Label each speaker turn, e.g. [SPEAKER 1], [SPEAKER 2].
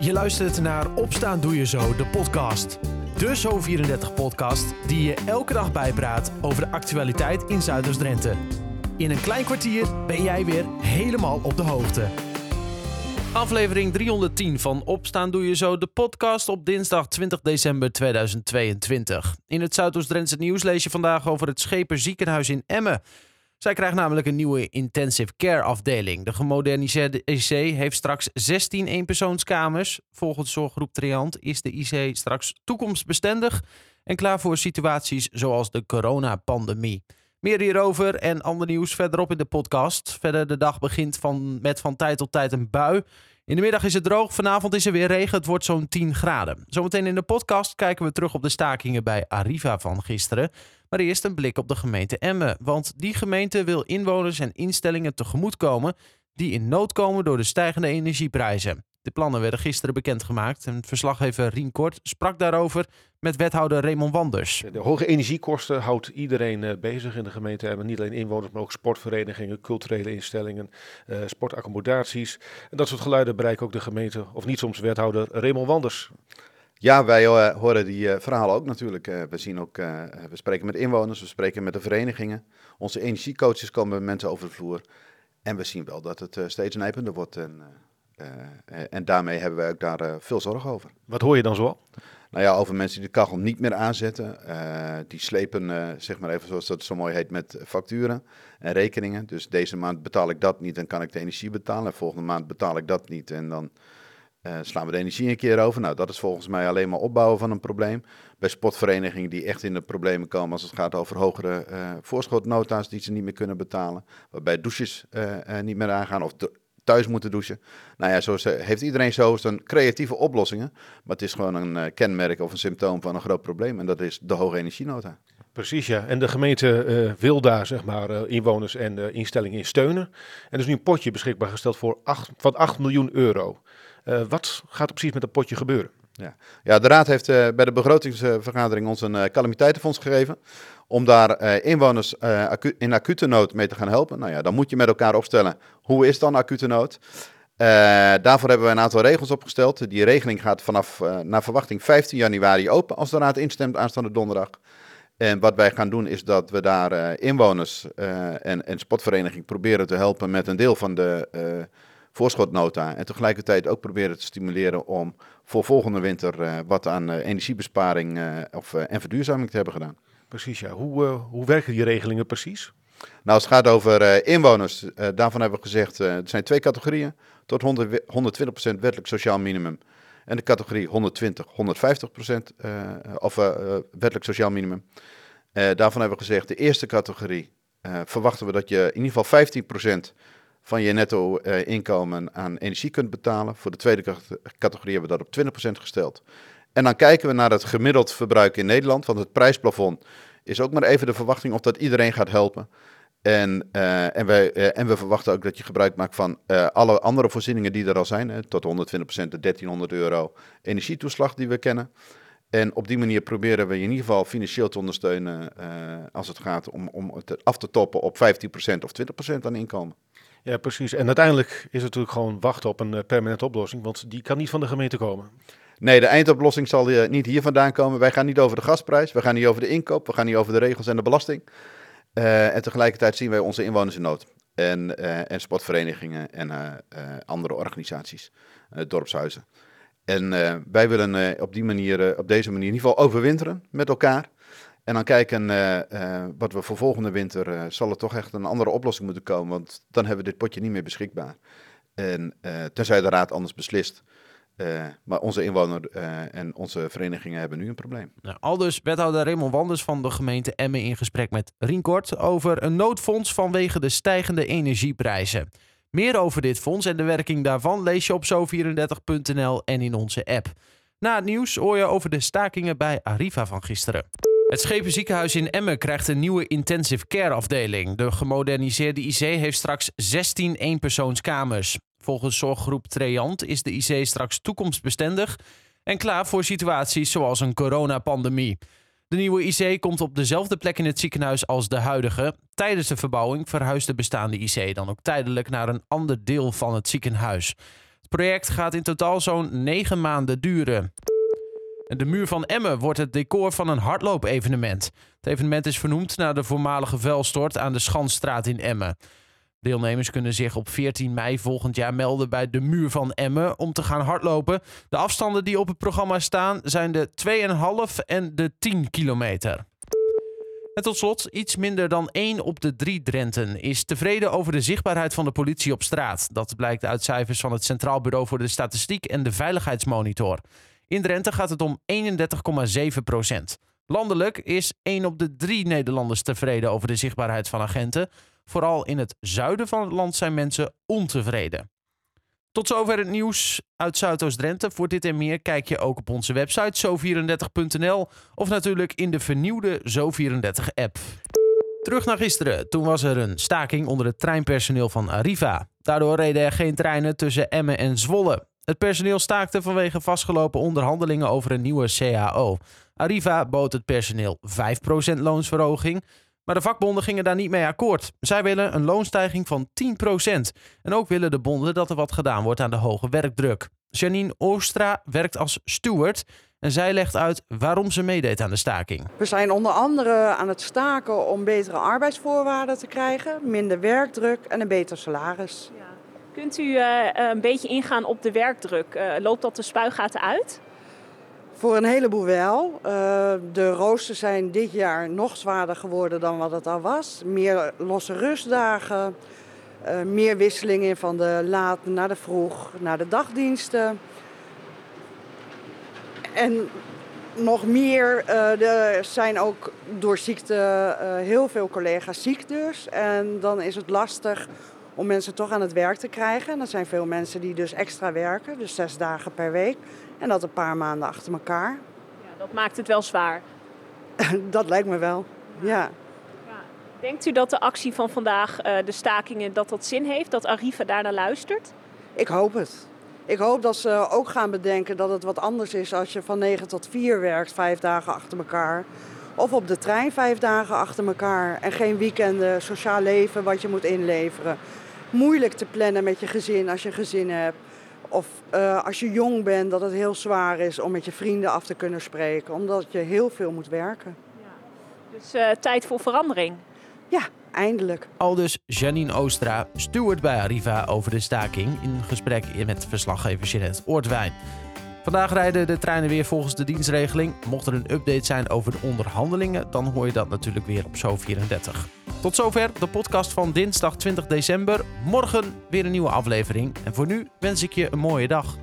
[SPEAKER 1] Je luistert naar Opstaan Doe Je Zo, de podcast. De Zo34-podcast die je elke dag bijpraat over de actualiteit in Zuiders-Drenthe. In een klein kwartier ben jij weer helemaal op de hoogte. Aflevering 310 van Opstaan Doe Je Zo, de podcast op dinsdag 20 december 2022. In het Zuidoost-Drentse nieuws lees je vandaag over het Schepen ziekenhuis in Emmen. Zij krijgt namelijk een nieuwe intensive care afdeling. De gemoderniseerde IC heeft straks 16 eenpersoonskamers. Volgens zorggroep Triant is de IC straks toekomstbestendig en klaar voor situaties zoals de coronapandemie. Meer hierover en ander nieuws verderop in de podcast. Verder de dag begint van, met van tijd tot tijd een bui. In de middag is het droog, vanavond is er weer regen, het wordt zo'n 10 graden. Zometeen in de podcast kijken we terug op de stakingen bij Arriva van gisteren. Maar eerst een blik op de gemeente Emmen. Want die gemeente wil inwoners en instellingen tegemoetkomen die in nood komen door de stijgende energieprijzen. De plannen werden gisteren bekendgemaakt en verslaggever Rien Kort sprak daarover met wethouder Raymond Wanders.
[SPEAKER 2] De hoge energiekosten houdt iedereen uh, bezig in de gemeente Emmen. Niet alleen inwoners, maar ook sportverenigingen, culturele instellingen, uh, sportaccommodaties. En dat soort geluiden bereiken ook de gemeente, of niet soms wethouder Raymond Wanders.
[SPEAKER 3] Ja, wij uh, horen die uh, verhalen ook natuurlijk. Uh, we, zien ook, we spreken met inwoners, we spreken met de verenigingen. Onze energiecoaches komen met mensen over de vloer. En we zien wel dat het steeds nijpender wordt. En, en daarmee hebben wij ook daar veel zorg over.
[SPEAKER 2] Wat hoor je dan zo?
[SPEAKER 3] Nou ja, over mensen die de kachel niet meer aanzetten. die slepen, zeg maar even zoals dat zo mooi heet, met facturen en rekeningen. Dus deze maand betaal ik dat niet en kan ik de energie betalen. En volgende maand betaal ik dat niet en dan uh, slaan we de energie een keer over? Nou, dat is volgens mij alleen maar opbouwen van een probleem. Bij sportverenigingen die echt in de problemen komen als het gaat over hogere voorschotnota's die ze niet meer kunnen betalen. Waarbij douches niet meer aangaan of thuis moeten douchen. Nou ja, zo heeft iedereen zo zijn creatieve oplossingen. Maar het is gewoon een kenmerk of een symptoom van een groot probleem. En dat is de hoge energienota.
[SPEAKER 2] Precies, ja. En de gemeente uh, wil daar zeg maar, inwoners en instellingen in steunen. En er is nu een potje beschikbaar gesteld voor 8, van 8 miljoen euro. Wat gaat er precies met dat potje gebeuren?
[SPEAKER 3] Ja, ja de Raad heeft uh, bij de begrotingsvergadering ons een uh, calamiteitenfonds gegeven. Om daar inwoners acu in acute nood mee te gaan helpen. Nou ja, dan moet je met elkaar opstellen hoe is dan acute nood. daarvoor hebben we een aantal regels opgesteld. Die regeling gaat vanaf naar verwachting 15 januari open als de Raad instemt aanstaande donderdag. En wat wij gaan doen is dat we daar inwoners en, en sportvereniging proberen te helpen met een deel van de voorschotnota. En tegelijkertijd ook proberen te stimuleren om voor volgende winter uh, wat aan uh, energiebesparing uh, of, en verduurzaming te hebben gedaan.
[SPEAKER 2] Precies, ja. Hoe, hoe werken die regelingen precies?
[SPEAKER 3] Nou, als het gaat over inwoners, daarvan hebben we gezegd, er zijn twee categorieën. Tot 100, 120% wettelijk sociaal minimum. En de categorie 120, 150% of wettelijk sociaal minimum. daarvan hebben we gezegd, de eerste categorie verwachten we dat je in ieder geval 15% van je netto uh, inkomen aan energie kunt betalen. Voor de tweede categorie hebben we dat op 20% gesteld. En dan kijken we naar het gemiddeld verbruik in Nederland, want het prijsplafond is ook maar even de verwachting of dat iedereen gaat helpen. En, uh, en, wij, uh, en we verwachten ook dat je gebruik maakt van alle andere voorzieningen die er al zijn. Hè, tot 120% de 1300 euro energietoeslag die we kennen. En op die manier proberen we je in ieder geval financieel te ondersteunen als het gaat om, om het af te toppen op 15% of 20% aan inkomen.
[SPEAKER 2] Ja, precies. En uiteindelijk is het natuurlijk gewoon wachten op een uh, permanente oplossing, want die kan niet van de gemeente komen.
[SPEAKER 3] Nee, de eindoplossing zal uh, niet hier vandaan komen. Wij gaan niet over de gasprijs, we gaan niet over de inkoop, we gaan niet over de regels en de belasting. Uh, en tegelijkertijd zien wij onze inwoners in nood. En, en sportverenigingen en andere organisaties, dorpshuizen. En wij willen op die manier, op deze manier in ieder geval overwinteren met elkaar. En dan kijken uh, uh, wat we voor volgende winter, uh, zal er toch echt een andere oplossing moeten komen, want dan hebben we dit potje niet meer beschikbaar. En tenzij de raad anders beslist. maar onze inwoner en onze verenigingen hebben nu een probleem.
[SPEAKER 1] Nou, aldus wethouder Raymond Wanders van de gemeente Emmen in gesprek met Rinkort over een noodfonds vanwege de stijgende energieprijzen. Meer over dit fonds en de werking daarvan lees je op zo34.nl en in onze app. Na het nieuws hoor je over de stakingen bij Arriva van gisteren. Het Schepenziekenhuis in Emmen krijgt een nieuwe intensive care afdeling. De gemoderniseerde IC heeft straks 16 eenpersoonskamers. Volgens zorggroep Treant is de IC straks toekomstbestendig en klaar voor situaties zoals een coronapandemie. De nieuwe IC komt op dezelfde plek in het ziekenhuis als de huidige. Tijdens de verbouwing verhuist de bestaande IC dan ook tijdelijk naar een ander deel van het ziekenhuis. Het project gaat in totaal zo'n 9 maanden duren. De muur van Emmen wordt het decor van een hardloopevenement. Het evenement is vernoemd naar de voormalige vuilstort aan de Schanstraat in Emmen. Deelnemers kunnen zich op 14 mei volgend jaar melden bij de muur van Emmen om te gaan hardlopen. De afstanden die op het programma staan zijn de 2,5 en de 10 kilometer. En tot slot, iets minder dan 1 op de 3 Drenten is tevreden over de zichtbaarheid van de politie op straat. Dat blijkt uit cijfers van het Centraal Bureau voor de Statistiek en de Veiligheidsmonitor. In Drenthe gaat het om 31,7 procent. Landelijk is 1 op de 3 Nederlanders tevreden over de zichtbaarheid van agenten. Vooral in het zuiden van het land zijn mensen ontevreden. Tot zover het nieuws uit Zuidoost-Drenthe. Voor dit en meer kijk je ook op onze website zo34.nl of natuurlijk in de vernieuwde Zo34-app. Terug naar gisteren. Toen was er een staking onder het treinpersoneel van Arriva. Daardoor reden er geen treinen tussen Emmen en Zwolle. Het personeel staakte vanwege vastgelopen onderhandelingen over een nieuwe CAO. Arriva bood het personeel 5% loonsverhoging. Maar de vakbonden gingen daar niet mee akkoord. Zij willen een loonstijging van 10%. En ook willen de bonden dat er wat gedaan wordt aan de hoge werkdruk. Janine Oostra werkt als steward en zij legt uit waarom ze meedeed aan de staking.
[SPEAKER 4] We zijn onder andere aan het staken om betere arbeidsvoorwaarden te krijgen, minder werkdruk en een beter salaris. Ja.
[SPEAKER 5] Kunt u uh, een beetje ingaan op de werkdruk? Uh, loopt dat de spuigaten uit?
[SPEAKER 4] Voor een heleboel wel. De roosters zijn dit jaar nog zwaarder geworden dan wat het al was. Meer losse rustdagen, meer wisselingen van de laat naar de vroeg, naar de dagdiensten. En nog meer, er zijn ook door ziekte heel veel collega's ziek dus. En dan is het lastig om mensen toch aan het werk te krijgen. En er zijn veel mensen die dus extra werken, dus zes dagen per week. En dat een paar maanden achter elkaar.
[SPEAKER 5] Ja, dat maakt het wel zwaar.
[SPEAKER 4] dat lijkt me wel, ja.
[SPEAKER 5] ja. Denkt u dat de actie van vandaag, uh, de stakingen, dat dat zin heeft? Dat Arriva daarnaar luistert?
[SPEAKER 4] Ik hoop het. Ik hoop dat ze ook gaan bedenken dat het wat anders is als je van 9 tot 4 werkt, vijf dagen achter elkaar. Of op de trein vijf dagen achter elkaar. En geen weekenden, sociaal leven wat je moet inleveren. Moeilijk te plannen met je gezin als je een gezin hebt. Of uh, als je jong bent, dat het heel zwaar is om met je vrienden af te kunnen spreken, omdat je heel veel moet werken. Ja.
[SPEAKER 5] Dus uh, tijd voor verandering.
[SPEAKER 4] Ja, eindelijk.
[SPEAKER 1] Al dus Janine Oostra, steward bij Arriva over de staking, in gesprek met verslaggever Jeanette Oortwijn. Vandaag rijden de treinen weer volgens de dienstregeling. Mocht er een update zijn over de onderhandelingen, dan hoor je dat natuurlijk weer op Zo34. Tot zover de podcast van dinsdag 20 december. Morgen weer een nieuwe aflevering. En voor nu wens ik je een mooie dag.